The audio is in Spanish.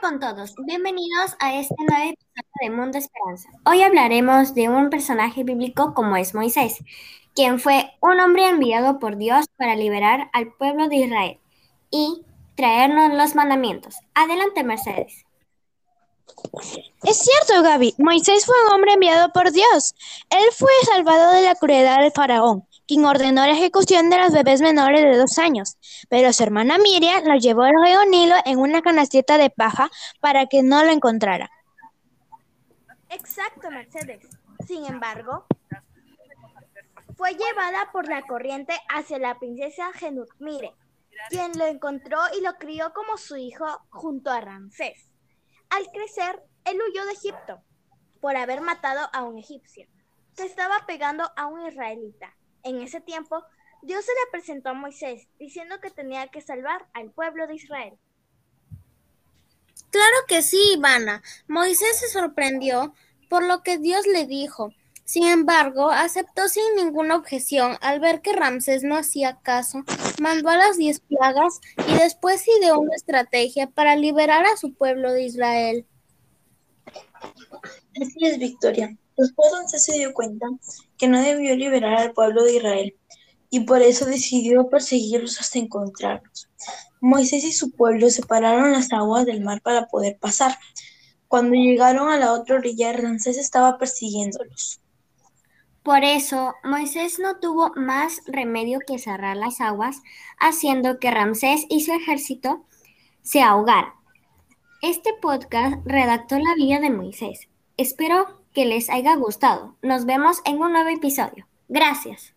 con todos, bienvenidos a este nuevo episodio de Mundo Esperanza. Hoy hablaremos de un personaje bíblico como es Moisés, quien fue un hombre enviado por Dios para liberar al pueblo de Israel y traernos los mandamientos. Adelante, Mercedes. Es cierto, Gaby. Moisés fue un hombre enviado por Dios. Él fue salvado de la crueldad del faraón, quien ordenó la ejecución de los bebés menores de dos años. Pero su hermana Miriam lo llevó al río Nilo en una canastita de paja para que no lo encontrara. Exacto, Mercedes. Sin embargo, fue llevada por la corriente hacia la princesa Genutmire, quien lo encontró y lo crió como su hijo junto a Ramsés. Al crecer, él huyó de Egipto por haber matado a un egipcio que estaba pegando a un israelita. En ese tiempo, Dios se le presentó a Moisés diciendo que tenía que salvar al pueblo de Israel. Claro que sí, Ivana. Moisés se sorprendió por lo que Dios le dijo. Sin embargo, aceptó sin ninguna objeción al ver que Ramsés no hacía caso, mandó a las diez plagas y después ideó una estrategia para liberar a su pueblo de Israel. Así es, Victoria. Después Ramsés se dio cuenta que no debió liberar al pueblo de Israel y por eso decidió perseguirlos hasta encontrarlos. Moisés y su pueblo separaron las aguas del mar para poder pasar. Cuando llegaron a la otra orilla, Ramsés estaba persiguiéndolos. Por eso, Moisés no tuvo más remedio que cerrar las aguas, haciendo que Ramsés y su ejército se ahogaran. Este podcast redactó la vida de Moisés. Espero que les haya gustado. Nos vemos en un nuevo episodio. Gracias.